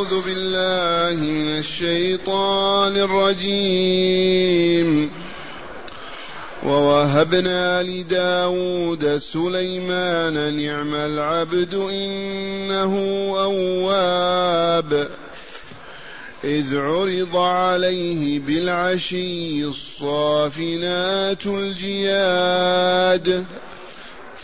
أعوذ بالله من الشيطان الرجيم. ووهبنا لداود سليمان نعم العبد إنه أواب. إذ عرض عليه بالعشي الصافنات الجياد.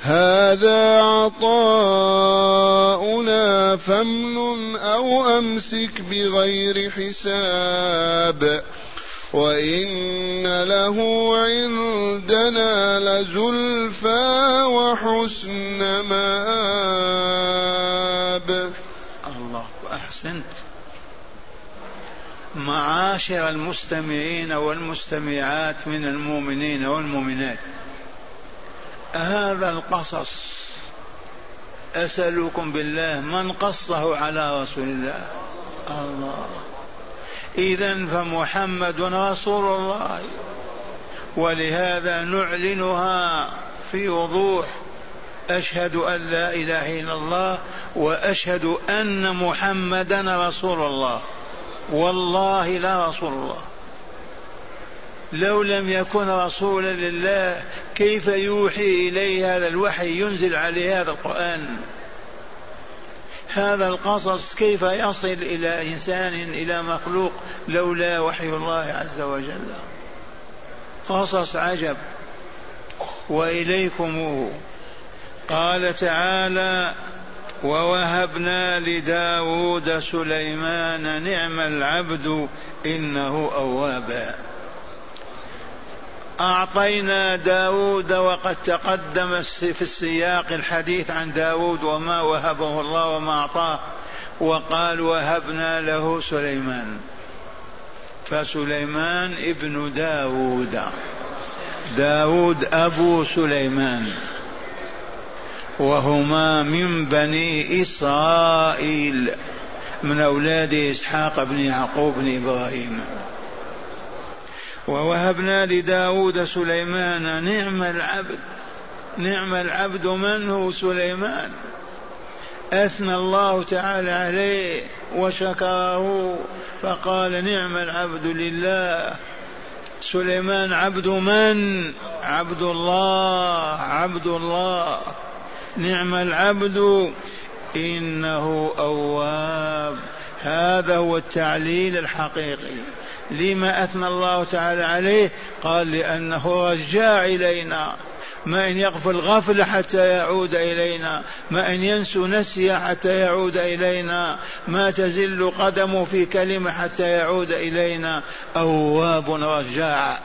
هذا عطاؤنا فامنن أو أمسك بغير حساب وإن له عندنا لزلفى وحسن مآب. الله أحسنت. معاشر المستمعين والمستمعات من المؤمنين والمؤمنات. هذا القصص. أسألكم بالله من قصه على رسول الله. الله. إذا فمحمد رسول الله. ولهذا نعلنها في وضوح. أشهد أن لا إله إلا الله وأشهد أن محمدا رسول الله. والله لا رسول الله. لو لم يكن رسولا لله كيف يوحي إليه هذا الوحي ينزل عليه هذا القرآن؟ هذا القصص كيف يصل إلى إنسان إلى مخلوق لولا وحي الله عز وجل؟ قصص عجب. وإليكموه قال تعالى ووهبنا لداود سليمان نعم العبد إنه أواب. أعطينا داود وقد تقدم في السياق الحديث عن داود وما وهبه الله وما أعطاه وقال وهبنا له سليمان. فسليمان ابن داود. داود أبو سليمان. وهما من بني إسرائيل من أولاد إسحاق بن يعقوب بن إبراهيم. ووهبنا لداود سليمان نعم العبد نعم العبد من هو سليمان؟ أثنى الله تعالى عليه وشكره فقال نعم العبد لله. سليمان عبد من؟ عبد الله عبد الله. نعم العبد إنه أواب. هذا هو التعليل الحقيقي. لما أثنى الله تعالى عليه قال لأنه رجاع إلينا. ما إن يغفل غفل حتى يعود إلينا. ما إن ينسو نسي حتى يعود إلينا. ما تزل قدمه في كلمة حتى يعود إلينا. أواب رجاع.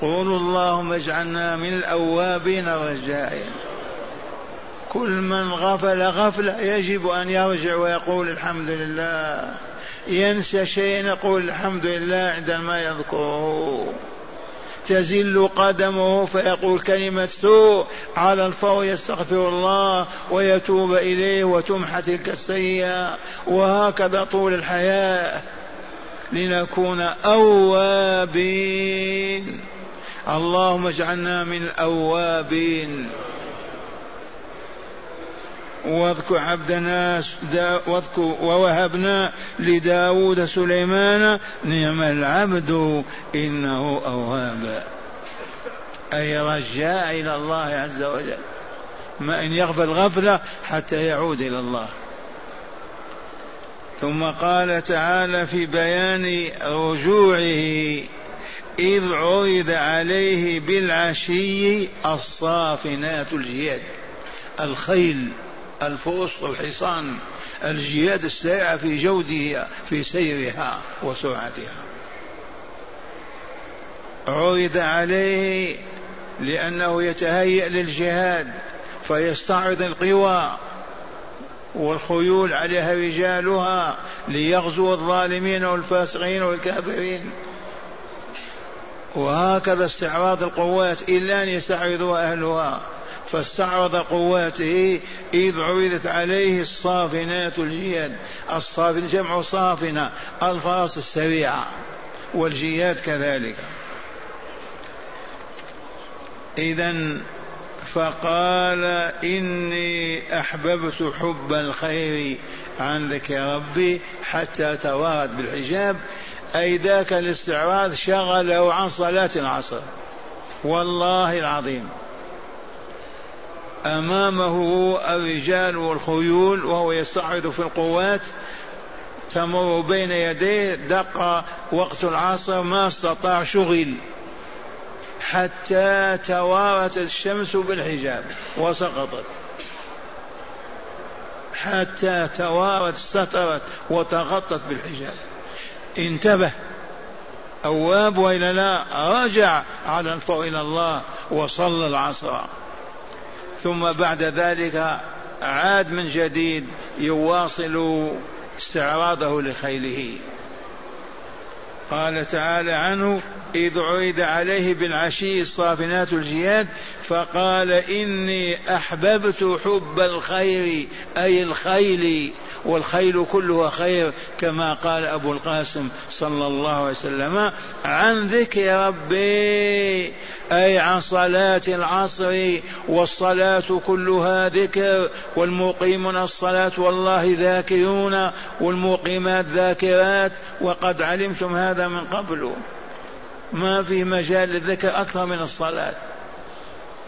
قولوا اللهم اجعلنا من الأوابين الرجاعين كل من غفل غفلة يجب أن يرجع ويقول الحمد لله. ينسى شيئا يقول الحمد لله عندما يذكره. تزل قدمه فيقول كلمة سوء على الفور يستغفر الله ويتوب إليه وتمحى تلك السيئة. وهكذا طول الحياة لنكون أوابين. اللهم اجعلنا من الأوابين. واذكر عبدنا واذكر ووهبنا لداود سليمان نعم العبد إنه أواب أي رجاء إلى الله عز وجل. ما إن يغفل غفلة حتى يعود إلى الله. ثم قال تعالى في بيان رجوعه إذ عرض عليه بالعشي الصافنات الجياد الخيل. الفرس والحصان الجياد السائعة في جودها في سيرها وسرعتها. عرض عليه لأنه يتهيأ للجهاد فيستعرض القوى والخيول عليها رجالها ليغزو الظالمين والفاسقين والكافرين. وهكذا استعراض القوات إلا أن يستعرضها أهلها. فاستعرض قواته إذ عرضت عليه الصافنات الجياد. الصافن جمع صافنة الفرس السريعة والجياد كذلك. إذا فقال إني أحببت حب الخير عن ذكر ربي حتى توارد بالحجاب. أي ذاك الاستعراض شغله عن صلاة العصر. والله العظيم. أمامه الرجال والخيول وهو يستعرض في القوات. تمر بين يديه دق وقت العصر ما استطاع شغل. حتى توارت الشمس بالحجاب وسقطت. حتى توارت استترت وتغطت بالحجاب. انتبه. أواب وإلا لا رجع على الفوق إلى الله وصلى العصر. ثم بعد ذلك عاد من جديد يواصل استعراضه لخيله. قال تعالى عنه إذ عيد عليه بالعشي الصافنات الجياد فقال إني أحببت حب الخير أي الخيل. والخيل كلها خير كما قال أبو القاسم صلى الله عليه وسلم عن ذكر ربي أي عن صلاة العصر والصلاة كلها ذكر والمقيمون الصلاة والله ذاكرون والمقيمات ذاكرات وقد علمتم هذا من قبل. ما في مجال للذكر أكثر من الصلاة.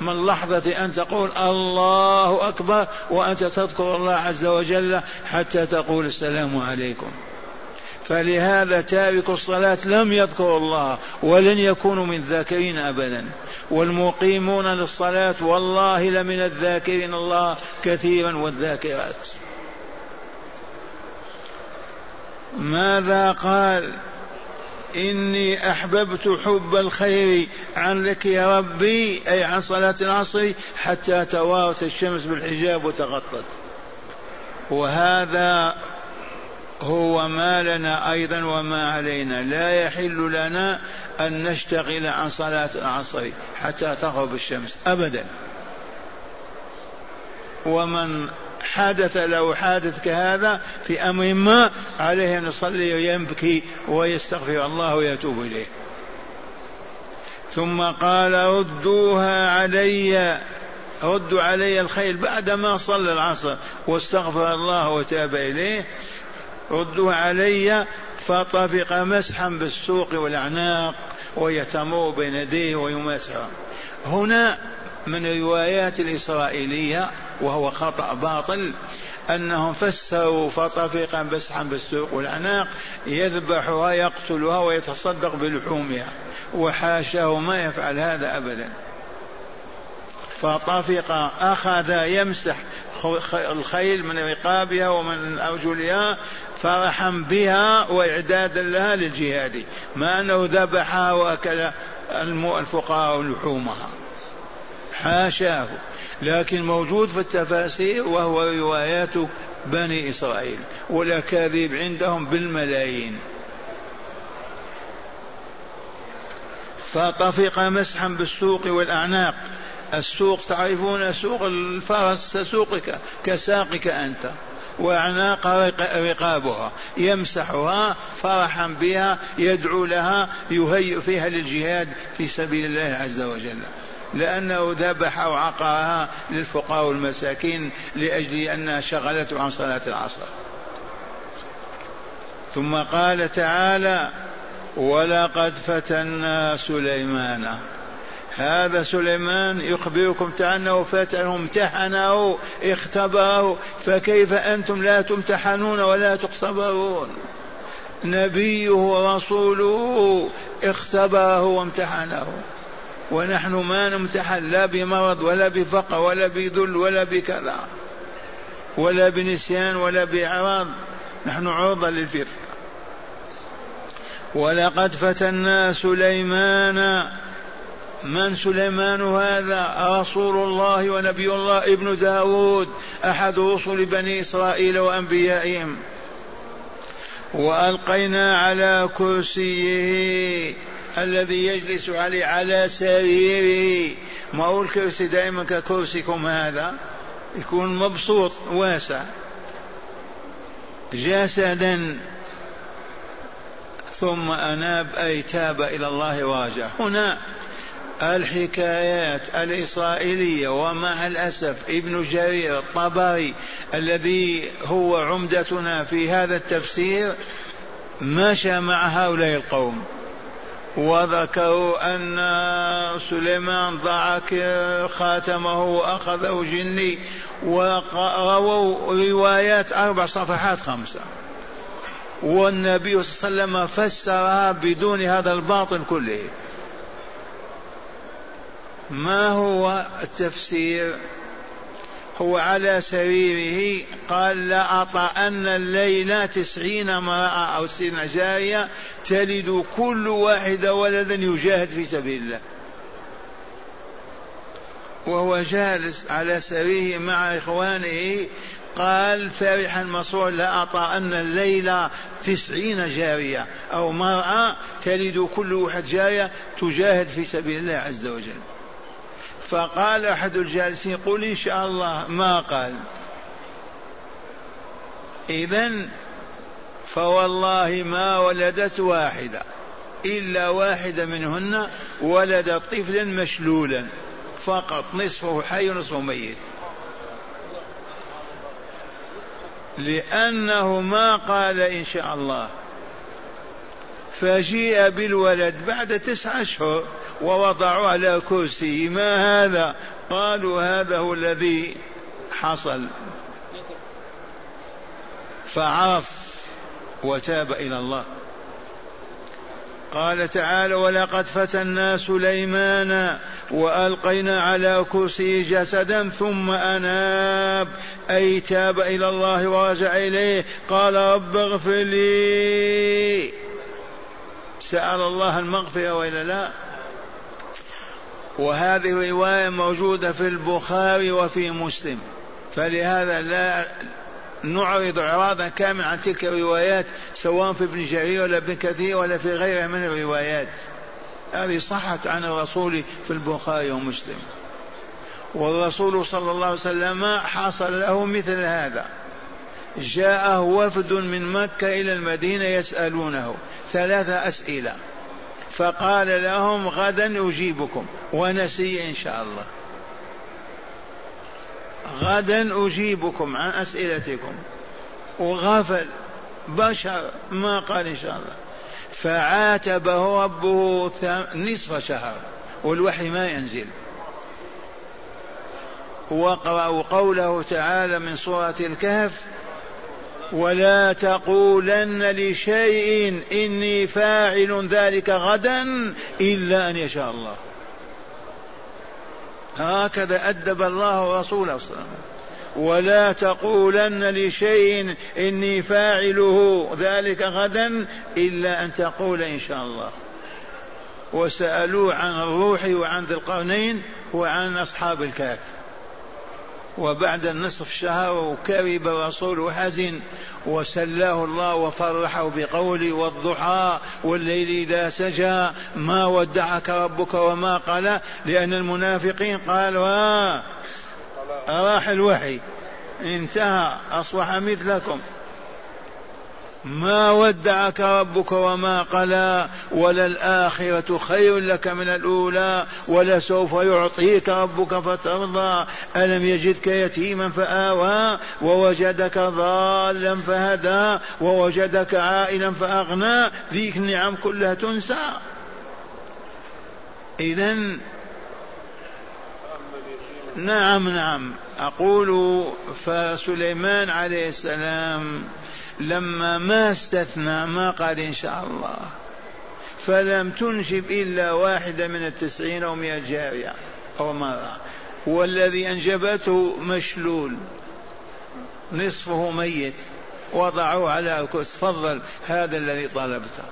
من لحظة أن تقول الله أكبر وأنت تذكر الله عز وجل حتى تقول السلام عليكم. فلهذا تارك الصلاة لم يذكر الله ولن يكونوا من الذاكرين أبدا. والمقيمون للصلاة والله لمن الذاكرين الله كثيرا والذاكرات. ماذا قال إني أحببت حب الخير عن ذكر ربي أي عن صلاة العصر حتى توارت الشمس بالحجاب وتغطت. وهذا هو ما لنا أيضا وما علينا. لا يحل لنا أن نشتغل عن صلاة العصر حتى تغرب الشمس أبدا. ومن حدث له حادث كهذا في أمر ما عليه أن يصلي ويبكي ويستغفر الله ويتوب إليه. ثم قال ردوها علي ردوا علي الخيل بعدما صلى العصر واستغفر الله وتاب إليه. ردوها علي فطفق مسحا بالسوق والأعناق ويتمر بين يديه ويمسحها هنا من الروايات الإسرائيلية وهو خطأ باطل أنهم فسروا فطفقا مسحا بالسوق والأعناق يذبحها يقتلها ويتصدق بلحومها وحاشاه ما يفعل هذا أبدا. فطفق أخذ يمسح الخيل من رقابها ومن أرجلها فرحا بها وإعدادا لها للجهاد ما أنه ذبحها وأكل الفقراء لحومها. حاشاه. لكن موجود في التفاسير وهو روايات بني إسرائيل والأكاذيب عندهم بالملايين. فطفق مسحا بالسوق والأعناق. السوق تعرفون سوق الفرس سوقك كساقك أنت. وأعناق رقابها. يمسحها فرحا بها يدعو لها يهيئ فيها للجهاد في سبيل الله عز وجل. لأنه ذبح أو عقرها للفقراء والمساكين لأجل أنها شغلته عن صلاة العصر. ثم قال تعالى ولقد فتنا سليمان. هذا سليمان يخبركم أنه فتنه امتحنه اختبره فكيف أنتم لا تمتحنون ولا تختبرون؟ نبيه ورسوله اختبره وامتحنه. ونحن ما نمتحن لا بمرض ولا بفقر ولا بذل ولا بكذا ولا بنسيان ولا بإعراض. نحن عرضة للفتنة ولقد فتنا سليمان. من سليمان هذا؟ رسول الله ونبي الله ابن داود أحد رسل بني إسرائيل وأنبيائهم. وألقينا على كرسيه الذي يجلس عليه على سريره ما هو الكرسي دائما ككرسيكم هذا؟ يكون مبسوط واسع. جسدا. ثم أناب أي تاب إلى الله واجه هنا الحكايات الإسرائيلية ومع الأسف ابن جرير الطبري الذي هو عمدتنا في هذا التفسير مشى مع هؤلاء القوم. وذكروا أن سليمان ضع خاتمه وأخذه جني ورووا روايات أربع صفحات خمسة. والنبي صلى الله عليه وسلم فسرها بدون هذا الباطل كله. ما هو التفسير؟ هو على سريره قال لأطأن الليلة تسعين امرأة أو تسعين جارية تلد كل واحدة ولدا يجاهد في سبيل الله. وهو جالس على سريره مع إخوانه قال فرحا مسرورا لأطأن الليلة تسعين جارية أو مرأة تلد كل واحد جارية تجاهد في سبيل الله عز وجل. فقال أحد الجالسين قل إن شاء الله ما قال. إذا فوالله ما ولدت واحدة إلا واحدة منهن ولدت طفلا مشلولا فقط نصفه حي ونصفه ميت. لأنه ما قال إن شاء الله. فجيء بالولد بعد تسعة أشهر. ووضعوا على كرسي. ما هذا؟ قالوا هذا هو الذي حصل. فعرف وتاب إلى الله. قال تعالى ولقد فتنا سليمان وألقينا على كرسي جسدا ثم أناب. أي تاب إلى الله ورجع إليه. قال رب اغفر لي. سأل الله المغفرة وإلا لا؟ وهذه روايه موجودة في البخاري وفي مسلم. فلهذا لا نعرض إعراضا كاملا عن تلك الروايات سواء في ابن جرير ولا ابن كثير ولا في غيرها من الروايات. هذه صحت عن الرسول في البخاري ومسلم. والرسول صلى الله عليه وسلم حصل له مثل هذا. جاءه وفد من مكة إلى المدينة يسألونه ثلاثة أسئلة. فقال لهم غدا أجيبكم. ونسي إن شاء الله. غدا أجيبكم عن أسئلتكم. وغفل بشر ما قال إن شاء الله. فعاتبه ربه نصف شهر. والوحي ما ينزل. واقرأوا قوله تعالى من سورة الكهف ولا تقولن لشيء إني فاعل ذلك غدا إلا أن يشاء الله. هكذا أدب الله رسوله صلى الله عليه وسلم. ولا تقولن لشيء إني فاعله ذلك غدا إلا أن تقول إن شاء الله. وسألوه عن الروح وعن ذي القرنين وعن أصحاب الكهف. وبعد النصف شهر وكرب الرسول وحزن وسلاه الله وفرحه بقوله والضحى والليل إذا سجى ما ودعك ربك وما قال لأن المنافقين قالوا آه راح الوحي انتهى أصبح مثلكم. ما ودعك ربك وما قلى وللآخرة خير لك من الأولى ولسوف يعطيك ربك فترضى. ألم يجدك يتيما فآوى ووجدك ضالا فهدى ووجدك عائلا فأغنى. ذيك النعم كلها تنسى. إذا نعم نعم. أقول فسليمان عليه السلام لما ما استثنى ما قال إن شاء الله. فلم تنجب إلا واحدة من التسعين أو مئة جارية أو مرة والذي أنجبته مشلول. نصفه ميت. وضعوه على كرسي تفضل هذا الذي طلبته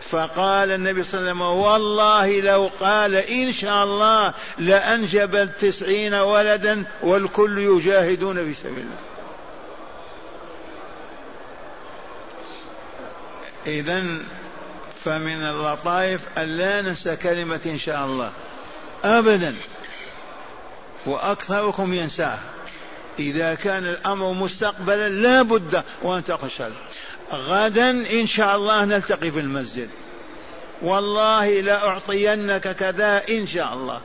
فقال النبي صلى الله عليه وسلم والله لو قال إن شاء الله لأنجب التسعين ولدا والكل يجاهدون في سبيل الله. إذا فمن اللطائف ألا ننسى كلمة إن شاء الله. أبدا. وأكثركم ينساها. إذا كان الأمر مستقبلا لا بد وأن تقشل. غدا إن شاء الله نلتقي في المسجد. والله لأعطينك كذا إن شاء الله.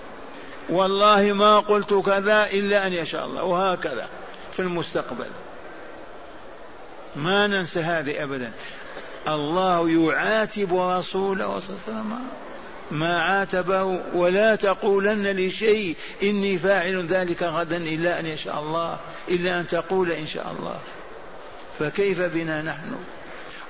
والله ما قلت كذا إلا أن يشاء الله. وهكذا في المستقبل. ما ننسى هذه أبدا. الله يعاتب رسوله صلى الله عليه وسلم ما عاتبه ولا تقولن لشيء إني فاعل ذلك غدا إلا أن يشاء الله إلا أن تقول إن شاء الله. فكيف بنا نحن؟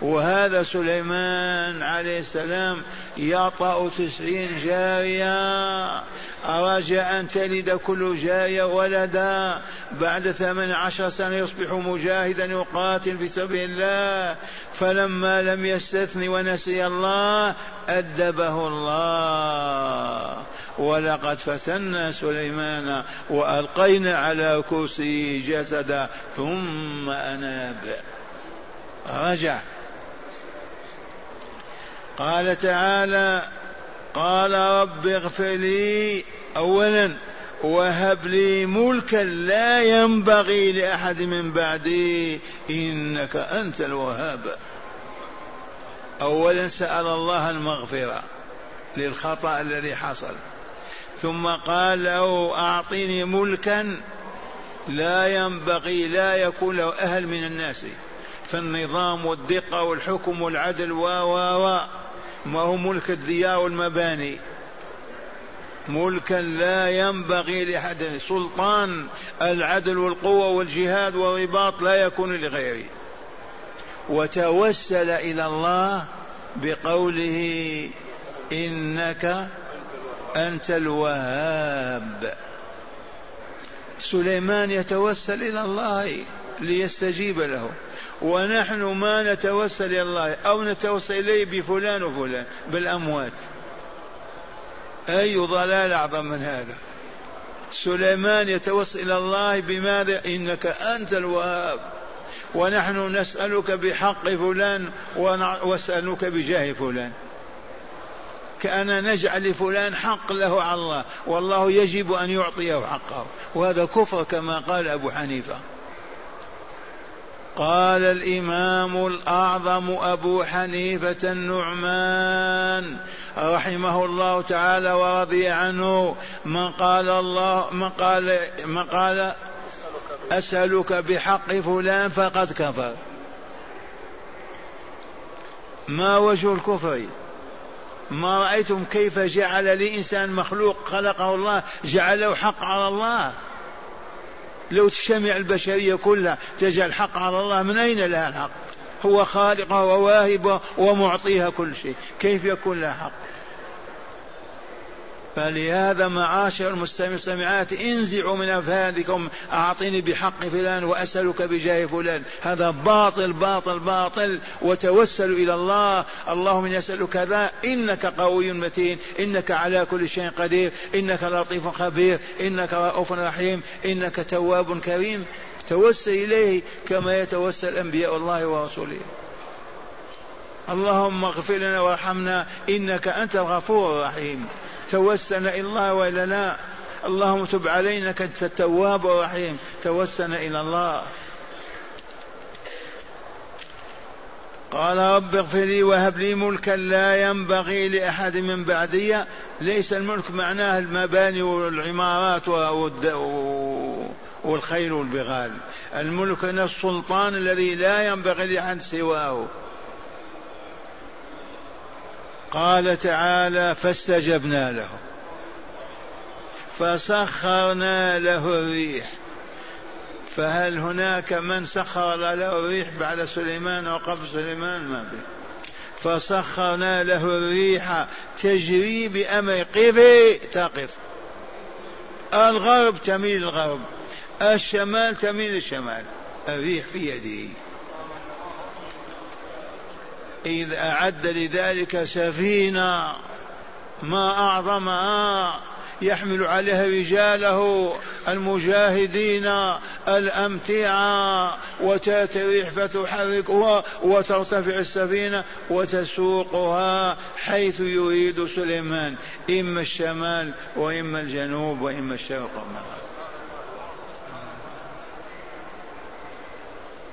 وهذا سليمان عليه السلام يطأ تسعين جارية. أرجى أن تلد كل جارية ولدا. بعد ثمان عشر سنة يصبح مجاهدا يقاتل في سبيل الله. فلما لم يستثن ونسي الله أدبه الله. ولقد فتنا سليمان وألقينا على كرسيه جسدا. ثم أناب. رجع قال تعالى قال رب اغفر لي اولا وهب لي ملكا لا ينبغي لأحد من بعدي. إنك أنت الوهاب. اولا سأل الله المغفرة للخطأ الذي حصل. ثم قال له اعطني ملكا لا ينبغي لا يكون له أهل من الناس. فالنظام والدقة والحكم والعدل و و ما هو ملك الديار والمباني. ملكا لا ينبغي لأحد سلطان العدل والقوة والجهاد والرباط لا يكون لغيره. وتوسل إلى الله بقوله إنك أنت الوهاب. سليمان يتوسل إلى الله ليستجيب له. ونحن ما نتوسل إلى الله أو نتوسل إليه بفلان وفلان بالأموات. أي ضلال أعظم من هذا؟ سليمان يتوسل إلى الله بماذا؟ إنك أنت الوهاب. ونحن نسألك بحق فلان ونسألك بجاه فلان. كأن نجعل لفلان حق له على الله. والله يجب أن يعطيه حقه. وهذا كفر كما قال أبو حنيفة. قال الإمام الأعظم أبو حنيفة النعمان رحمه الله تعالى ورضي عنه من قال الله من قال من قال أسألك بحق فلان فقد كفر. ما وجه الكفر؟ ما رأيتم كيف جعل لإنسان مخلوق خلقه الله جعله حق على الله؟ لو تجتمع البشرية كلها تجعل حق على الله من أين لها الحق؟ هو خالقها وواهبها ومعطيها كل شيء. كيف يكون لها حق؟ فلهذا معاشر المستمعين السمعات انزعوا من افهادكم أعطني بحق فلان وأسألك بجاه فلان. هذا باطل باطل باطل. وتوسلوا إلى الله. اللهم إني أسألك كذا إنك قوي متين. إنك على كل شيء قدير. إنك لطيف خبير. إنك رؤوف رحيم. إنك تواب كريم. توسل إليه كما يتوسل أنبياء الله ورسوله. اللهم اغفر لنا وارحمنا. إنك أنت الغفور الرحيم. توسلنا إلى الله وإلا لا؟ اللهم تب علينا كنت التواب الرحيم. توسلنا إلى الله. قال رب اغفر لي وهب لي ملكا لا ينبغي لأحد من بعدي. ليس الملك معناه المباني والعمارات والخيل والبغال. الملك السلطان الذي لا ينبغي لأحد سواه. قال تعالى فاستجبنا له. فسخرنا له الريح. فهل هناك من سخر له الريح بعد سليمان أو قبل سليمان؟ ما به فسخرنا له الريح تجري بأمر قفي تقف. الغرب تميل الغرب الشمال تميل الشمال. الريح في يده. إذ أعد لذلك سفينة ما أعظمها يحمل عليها رجاله المجاهدين الأمتعة وتأتي فتحركها وترتفع السفينة وتسوقها حيث يريد سليمان إما الشمال وإما الجنوب وإما الشرق والمغرب.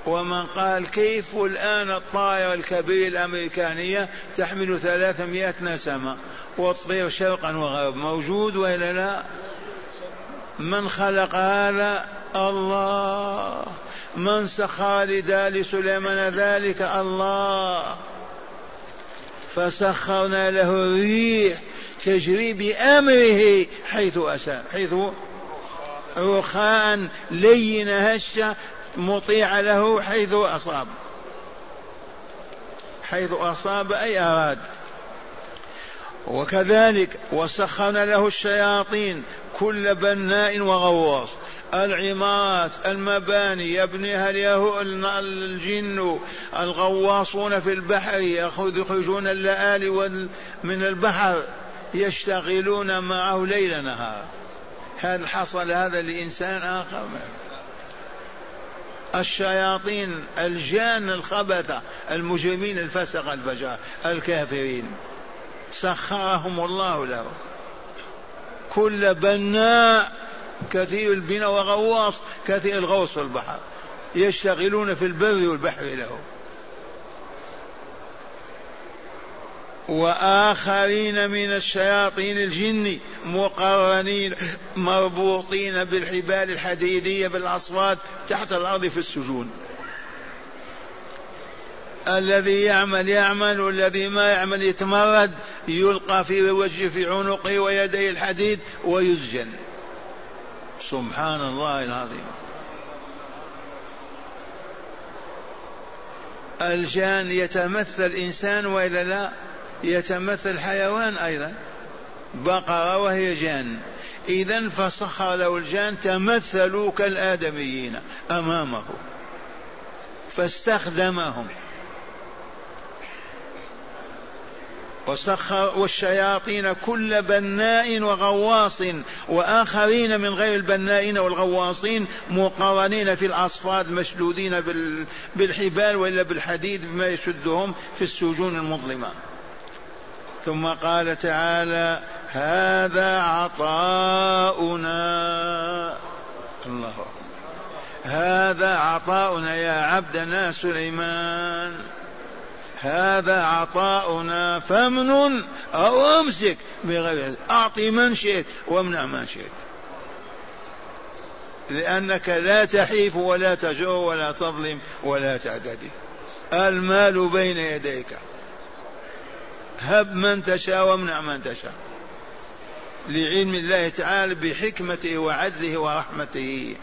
ومن قال كيف الآن الطائرة الكبيرة الأمريكانية تحمل ثلاثمائة نسمة والطير شرقا وغرب موجود وإلا لا؟ من خلق هذا؟ الله. من سخر لدال سليمان ذلك؟ الله. فسخرنا له الريح تجري بأمره حيث أشاء حيث رخاء لين هشة مطيع له حيث أصاب. حيث أصاب أي أراد. وكذلك وسخرنا له الشياطين كل بناء وغواص. العمارات المباني يبنيها الجن الغواصون في البحر يخرجون اللآلي من البحر يشتغلون معه ليل نهار. هل حصل هذا لإنسان آخر؟ الشياطين الجان الخبثة المجرمين الفسق الفجار الكافرين. سخرهم الله له كل بناء كثير البناء وغواص كثير الغوص في البحر. يشتغلون في البر والبحر له وآخرين من الشياطين الجن مقرنين مربوطين بالحبال الحديدية بالأصوات تحت الأرض في السجون. الذي يعمل يعمل والذي ما يعمل يتمرد يلقى في وجهه في عنقه ويديه الحديد ويسجن. سبحان الله العظيم. الجان يتمثل إنسان وإلا لا؟ يتمثل حيوان أيضا بقرة وهي جان. إذا فسخر له الجان تمثلوا كالآدميين أمامه فاستخدمهم. وسخر والشياطين كل بناء وغواص وآخرين من غير البنائين والغواصين مقرنين في الأصفاد مشدودين بالحبال وإلا بالحديد بما يشدهم في السجون المظلمة. ثم قال تعالى هذا عطاؤنا. الله هذا عطاؤنا يا عبدنا سليمان. هذا عطاؤنا فمن أو أمسك بغير أعطي من شئت وامنع من شئت. لأنك لا تحيف ولا تجور ولا تظلم ولا تعتدي. المال بين يديك. هب من تشاء وامنع من تشاء. لعلم الله تعالى بحكمته وعدله ورحمته.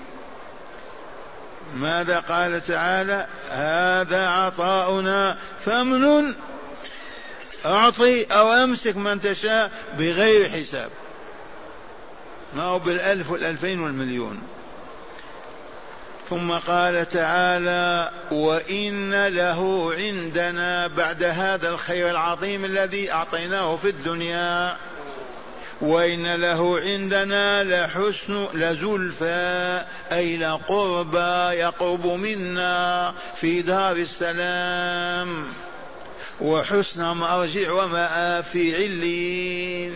ماذا قال تعالى؟ هذا عطاؤنا فامنن. أعطي أو أمسك من تشاء بغير حساب. ما هو بالألف والألفين والمليون. ثم قال تعالى وإن له عندنا بعد هذا الخير العظيم الذي أعطيناه في الدنيا. وإن له عندنا لحسن لزلفى أي لقربى يقرب منا في دار السلام. وحسن مرجع ومآب في علين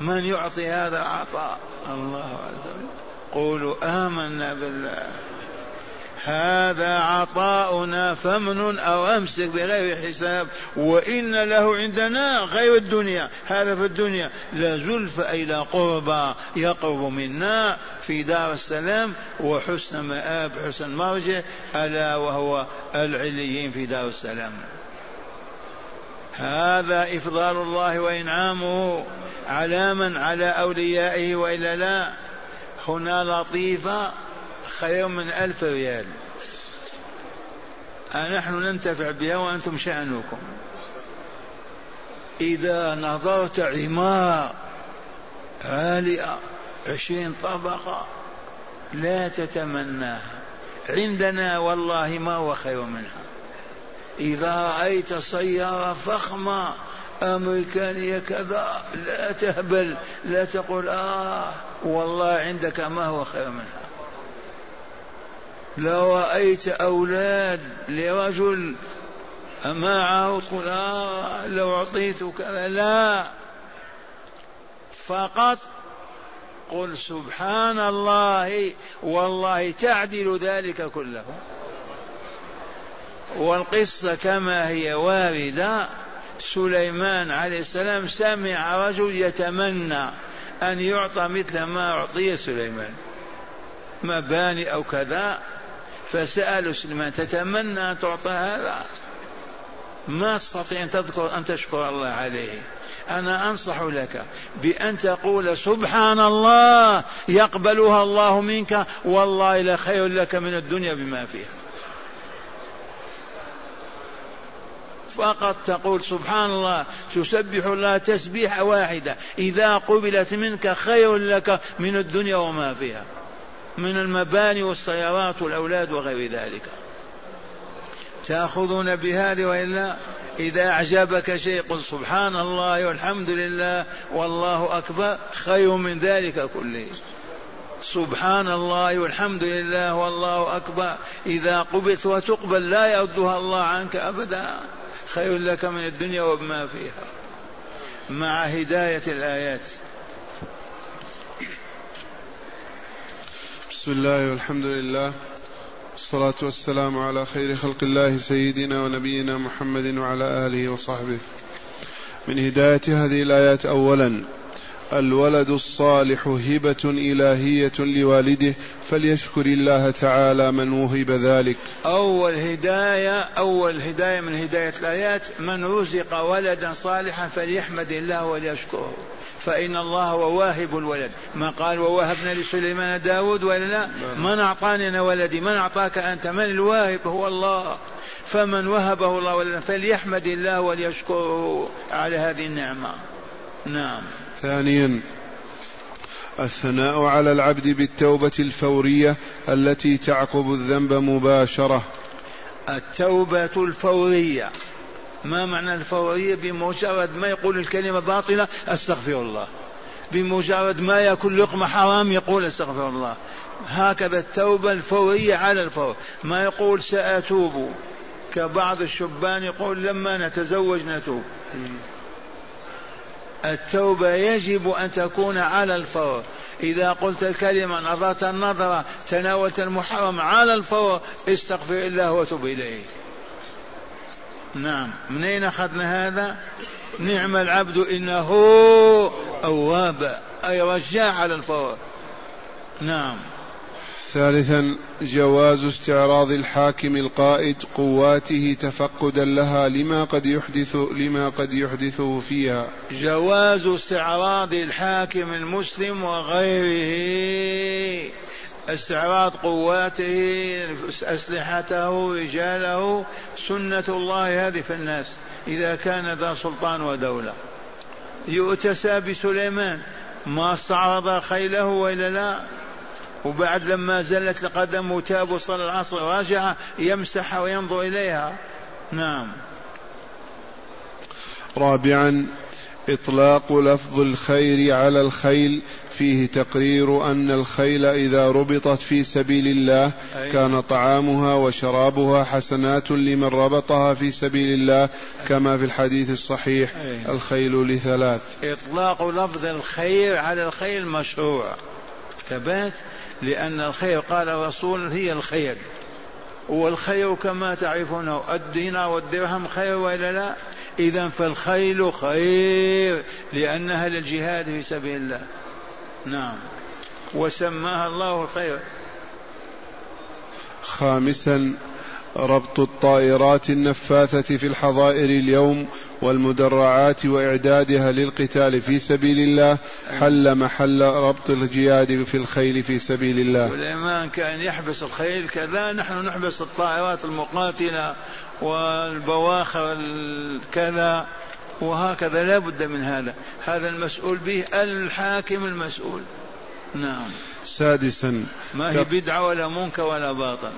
من يعطي هذا العطاء؟ الله عز وجل. قولوا آمنا بالله. هذا عطاؤنا فمن أو أمسك بغير حساب وإن له عندنا غير الدنيا هذا في الدنيا. لزلف إلى قربى يقرب منا في دار السلام وحسن مآب حسن مرجع ألا وهو العليين في دار السلام. هذا إفضال الله وإنعامه على من؟ على أوليائه وإلا لا؟ هنا لطيفة خير من ألف ريال. نحن ننتفع بها وأنتم شأنكم. إذا نظرت عمارة عالية عشرين طبقة لا تتمناها. عندنا والله ما هو خير منها. إذا رأيت سيارة فخمة أمريكانية كذا لا تهبل لا تقول آه والله عندك ما هو خير منها. لو رأيت أولاد لرجل معه تقول آه لو أعطيت كذا لا. فقط قل سبحان الله والله تعدل ذلك كله. والقصة كما هي واردة سليمان عليه السلام سمع رجل يتمنى أن يعطى مثل ما أعطي سليمان. مباني أو كذا. فسألوا سليمان تتمنى أن تعطى هذا؟ ما تستطيع أن تذكر أن تشكر الله عليه. أنا أنصح لك بأن تقول سبحان الله يقبلها الله منك والله لخير لك من الدنيا بما فيها. فقط تقول سبحان الله تسبح الله تسبيحة واحدة. إذا قبلت منك خير لك من الدنيا وما فيها. من المباني والسيارات والأولاد وغير ذلك. تأخذون بهذه وإلا إذا أعجبك شيء قل سبحان الله والحمد لله والله أكبر خير من ذلك كله. سبحان الله والحمد لله والله أكبر. إذا قبلت وتقبل لا يردها الله عنك أبدا. خير لك من الدنيا وما فيها. مع هداية الآيات. بسم الله والحمد لله والصلاة والسلام على خير خلق الله سيدنا ونبينا محمد وعلى آله وصحبه. من هداية هذه الآيات أولا الولد الصالح هبة إلهية لوالده فليشكر الله تعالى من وهب ذلك. أول هداية أول هداية من هداية الآيات من رزق ولدا صالحا فليحمد الله وليشكره. فإن الله هو واهب الولد. ما قال ووهبنا لسليمان داود ولا لا؟ من أعطاني أنا ولدي؟ من أعطاك أنت؟ من الواهب؟ هو الله. فمن وهبه الله ولدا فليحمد الله وليشكره على هذه النعمة. نعم. ثانيا الثناء على العبد بالتوبة الفورية التي تعقب الذنب مباشرة. التوبة الفورية. ما معنى الفورية بمجرد ما يقول الكلمة باطلة أستغفر الله. بمجرد ما يأكل لقمة حرام يقول أستغفر الله. هكذا التوبة الفورية على الفور. ما يقول سأتوب كبعض الشبان يقول لما نتزوج نتوب. التوبة يجب أن تكون على الفور. إذا قلت الكلمة نظرت النظرة تناولت المحرم على الفور استغفر الله وتب إليه نعم. من أين أخذنا هذا؟ نعم العبد إنه أواب. أي رجاع على الفور. نعم. ثالثا جواز استعراض الحاكم القائد قواته تفقدا لها لما قد يحدث لما قد يحدثه فيها. جواز استعراض الحاكم المسلم وغيره. استعراض قواته أسلحته رجاله سنة الله هذه في الناس إذا كان ذا سلطان ودولة. يؤتسى بسليمان ما استعرض خيله وإلا لا. وبعد لما زلت القدم تاب وصلى العصر راجع يمسح وينظر إليها. نعم. رابعا إطلاق لفظ الخير على الخيل فيه تقرير أن الخيل إذا ربطت في سبيل الله كان طعامها وشرابها حسنات لمن ربطها في سبيل الله كما في الحديث الصحيح الخيل لثلاث. إطلاق لفظ الخير على الخيل مشروع. ثبات لأن الخير قال الرسول هي الخير والخير كما تعرفونه الدينار والدرهم خير وإلا لا؟ إذا فالخيل خير لأنها للجهاد في سبيل الله. نعم. وسماها الله خير خامسا ربط الطائرات النفاثة في الحظائر اليوم والمدرعات وإعدادها للقتال في سبيل الله حل محل ربط الجياد في الخيل في سبيل الله. سليمان كان يحبس الخيل كذا نحن نحبس الطائرات المقاتلة والبواخر كذا. وهكذا لا بد من هذا. هذا المسؤول به الحاكم المسؤول. نعم. سادسا ما هي بدعة ولا منكر ولا باطل.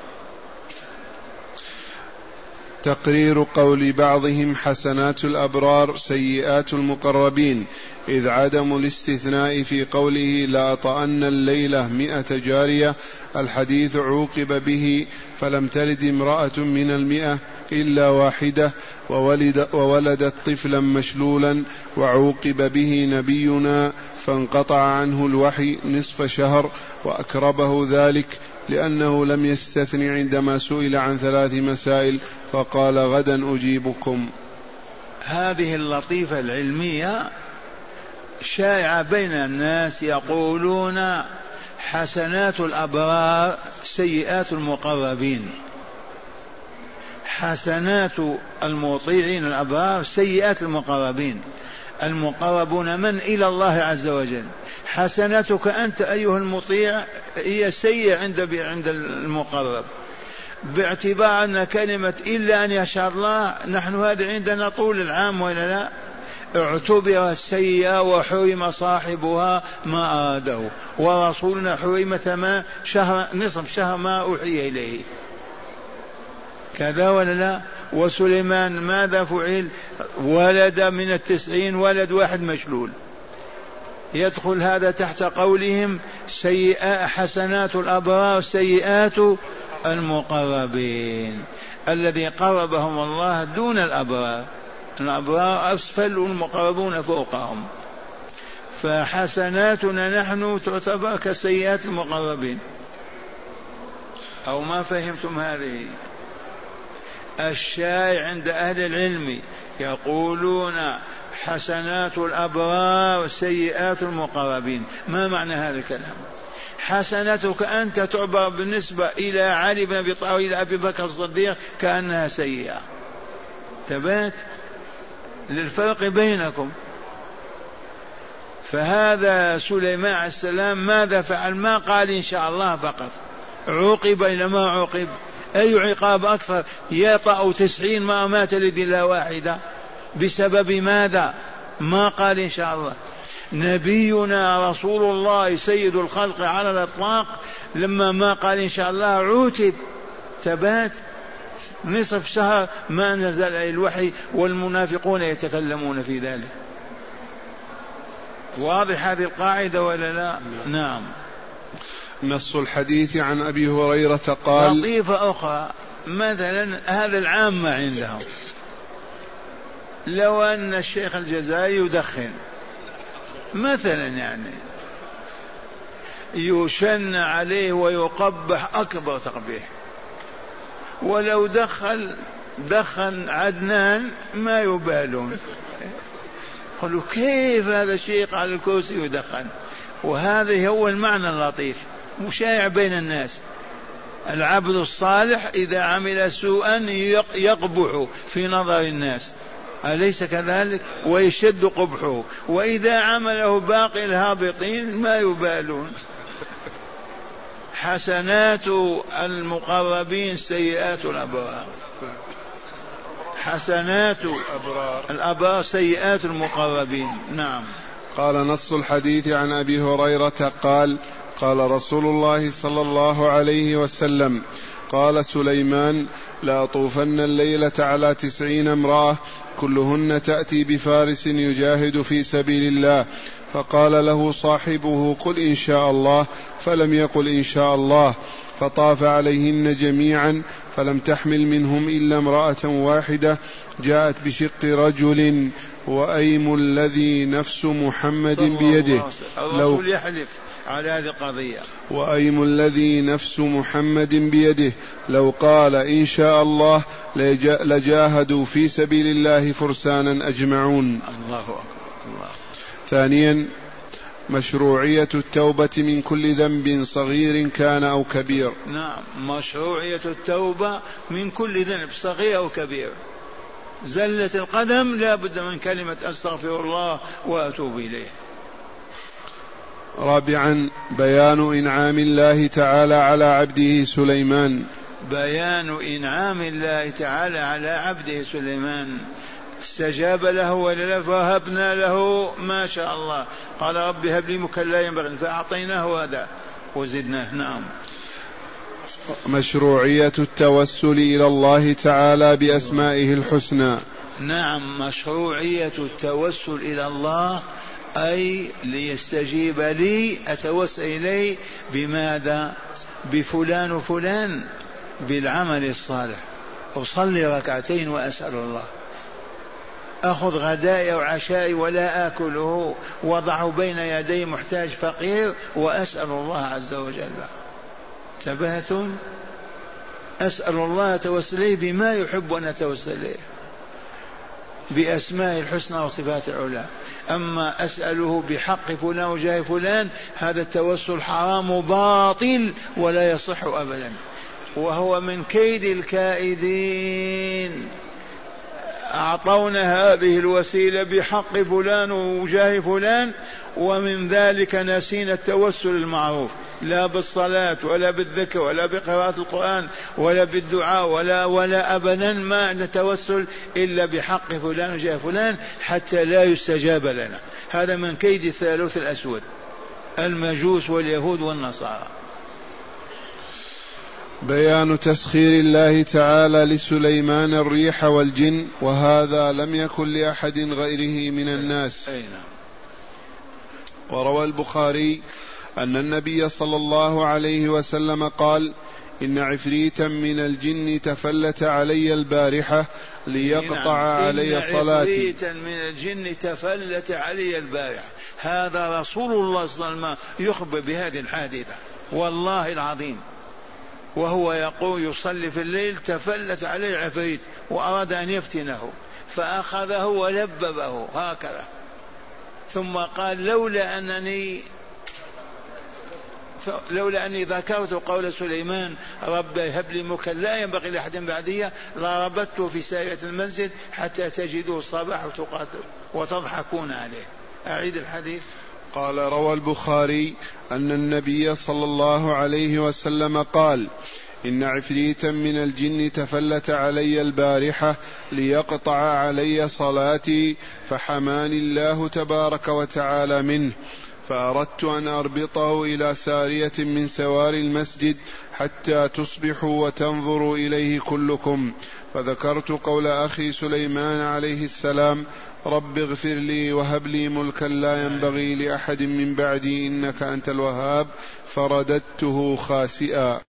تقرير قول بعضهم حسنات الأبرار سيئات المقربين إذ عدم الاستثناء في قوله لاطأن الليلة مئة جارية الحديث عوقب به فلم تلد امرأة من المئه إلا واحدة وولد وولدت طفلا مشلولا وعوقب به نبينا فانقطع عنه الوحي نصف شهر وأكربه ذلك لأنه لم يستثن عندما سئل عن ثلاث مسائل فقال غدا أجيبكم. هذه اللطيفة العلمية شائعة بين الناس يقولون حسنات الأبرار سيئات المقربين. حسنات المطيعين الأبرار سيئات المقربين. المقربون من؟ إلى الله عز وجل. حسنتك أنت أيها المطيع هي سيئة عند عند المقرب. باعتبار أن كلمة إلا أن يشاء الله نحن هذا عندنا طول العام ولا لا؟ اعتبر السيئة وحرم صاحبها ما أراده. ورسولنا حرم ثمان شهر نصف شهر ما أوحي إليه. كذا ولا لا؟ وسليمان ماذا فعل؟ ولد من التسعين ولد واحد مشلول. يدخل هذا تحت قولهم سيئات حسنات الأبرار سيئات المقربين. الذي قربهم الله دون الأبرار. الأبرار أسفل والمقربون فوقهم. فحسناتنا نحن تعتبر كسيئات المقربين. أو ما فهمتم هذه؟ الشائع عند أهل العلم يقولون حسنات الأبرار سيئات المقربين. ما معنى هذا الكلام؟ حسنتك أنت تعبر بالنسبة إلى علي بن أبي طالب إلى أبي بكر الصديق كأنها سيئة. ثبات للفرق بينكم. فهذا سليمان عليه السلام ماذا فعل؟ ما قال إن شاء الله فقط. عوقب إلى ما عوقب؟ أي عقاب أكثر؟ يطأ تسعين ما مات لذي واحدة. بسبب ماذا؟ ما قال إن شاء الله. نبينا رسول الله سيد الخلق على الإطلاق لما ما قال إن شاء الله عوتب ثبات نصف شهر ما نزل عليه الوحي والمنافقون يتكلمون في ذلك. واضح هذه القاعدة ولا لا؟ نعم. نص الحديث عن أبي هريرة قال لطيفة أخرى مثلا هذا العام ما عندهم. لو أن الشيخ الجزائري يدخن مثلا يعني يشن عليه ويقبح أكبر تقبيح. ولو دخل دخن عدنان ما يبالون. قالوا كيف هذا الشيخ على الكرسي يدخن؟ وهذا هو المعنى اللطيف. مشايع بين الناس. العبد الصالح إذا عمل سوءا يقبح في نظر الناس. أليس كذلك؟ ويشد قبحه. وإذا عمله باقي الهابطين ما يبالون. حسنات المقربين سيئات الأبرار. حسنات الأبرار سيئات المقربين. نعم. قال نص الحديث عن أبي هريرة قال قال رسول الله صلى الله عليه وسلم قال سليمان لأطوفن الليلة على تسعين امرأة كلهن تأتي بفارس يجاهد في سبيل الله. فقال له صاحبه قل إن شاء الله. فلم يقل إن شاء الله. فطاف عليهن جميعا فلم تحمل منهم إلا امرأة واحدة. جاءت بشق رجل وأيم الذي نفس محمد بيده. لو يحلف. على هذه القضية. وأيم الذي نفس محمد بيده. لو قال إن شاء الله لجاهدوا في سبيل الله فرسانا أجمعون. الله أكبر. الله ثانيا مشروعية التوبة من كل ذنب صغير كان أو كبير. نعم مشروعية التوبة من كل ذنب صغير أو كبير. زلة القدم لا بد من كلمة أستغفر الله وأتوب إليه. رابعا بيان إنعام الله تعالى على عبده سليمان. بيان إنعام الله تعالى على عبده سليمان. استجاب له ولله فوهبنا له ما شاء الله. قال رب هب لي ملكا لا ينبغي فأعطيناه هذا وزدناه. نعم. مشروعية التوسل إلى الله تعالى بأسمائه الحسنى. نعم مشروعية التوسل إلى الله أي ليستجيب لي أتوسل إليه بماذا؟ بفلان وفلان بالعمل الصالح. أصلي ركعتين وأسأل الله. أخذ غدائي وعشائي ولا آكله وضعه بين يدي محتاج فقير وأسأل الله عز وجل. تبهتون أسأل الله توسلي بما يحب أن أتوسل إليه. بأسماء الحسنى وصفات العلى. أما أسأله بحق فلان وجاه فلان هذا التوسل حرام باطل ولا يصح أبدا. وهو من كيد الكائدين. أعطونا هذه الوسيلة بحق فلان وجاه فلان ومن ذلك نسينا التوسل المعروف. لا بالصلاة ولا بالذكر ولا بقراءة القرآن ولا بالدعاء ولا ولا أبدا ما نتوسل إلا بحق فلان وجاه فلان حتى لا يستجاب لنا. هذا من كيد الثالوث الأسود المجوس واليهود والنصارى. بيان تسخير الله تعالى لسليمان الريح والجن وهذا لم يكن لأحد غيره من الناس. أي نعم. وروى البخاري أن النبي صلى الله عليه وسلم قال إن عفريتا من الجن تفلت علي البارحة ليقطع نعم. علي صلاتي. عفريتا من الجن تفلت علي البارحة. هذا رسول الله صلى الله عليه وسلم يخبر بهذه الحادثة. والله العظيم. وهو يقول يصلي في الليل تفلت عليه عفريت وأراد أن يفتنه فأخذه ولببه هكذا. ثم قال لولا أنني لولا أني ذكرت قول سليمان رب هب لي ملكا لا ينبغي لأحد بعدي لربطته في ساية المسجد حتى تجدوا الصباح وتقاتل وتضحكون عليه. أعيد الحديث. قال روى البخاري أن النبي صلى الله عليه وسلم قال إن عفريتا من الجن تفلت علي البارحة ليقطع علي صلاتي فحماني الله تبارك وتعالى منه. فأردت أن أربطه إلى سارية من سوار المسجد حتى تصبحوا وتنظروا إليه كلكم. فذكرت قول أخي سليمان عليه السلام رب اغفر لي وهب لي ملكا لا ينبغي لأحد من بعدي إنك أنت الوهاب. فرددته خاسئا.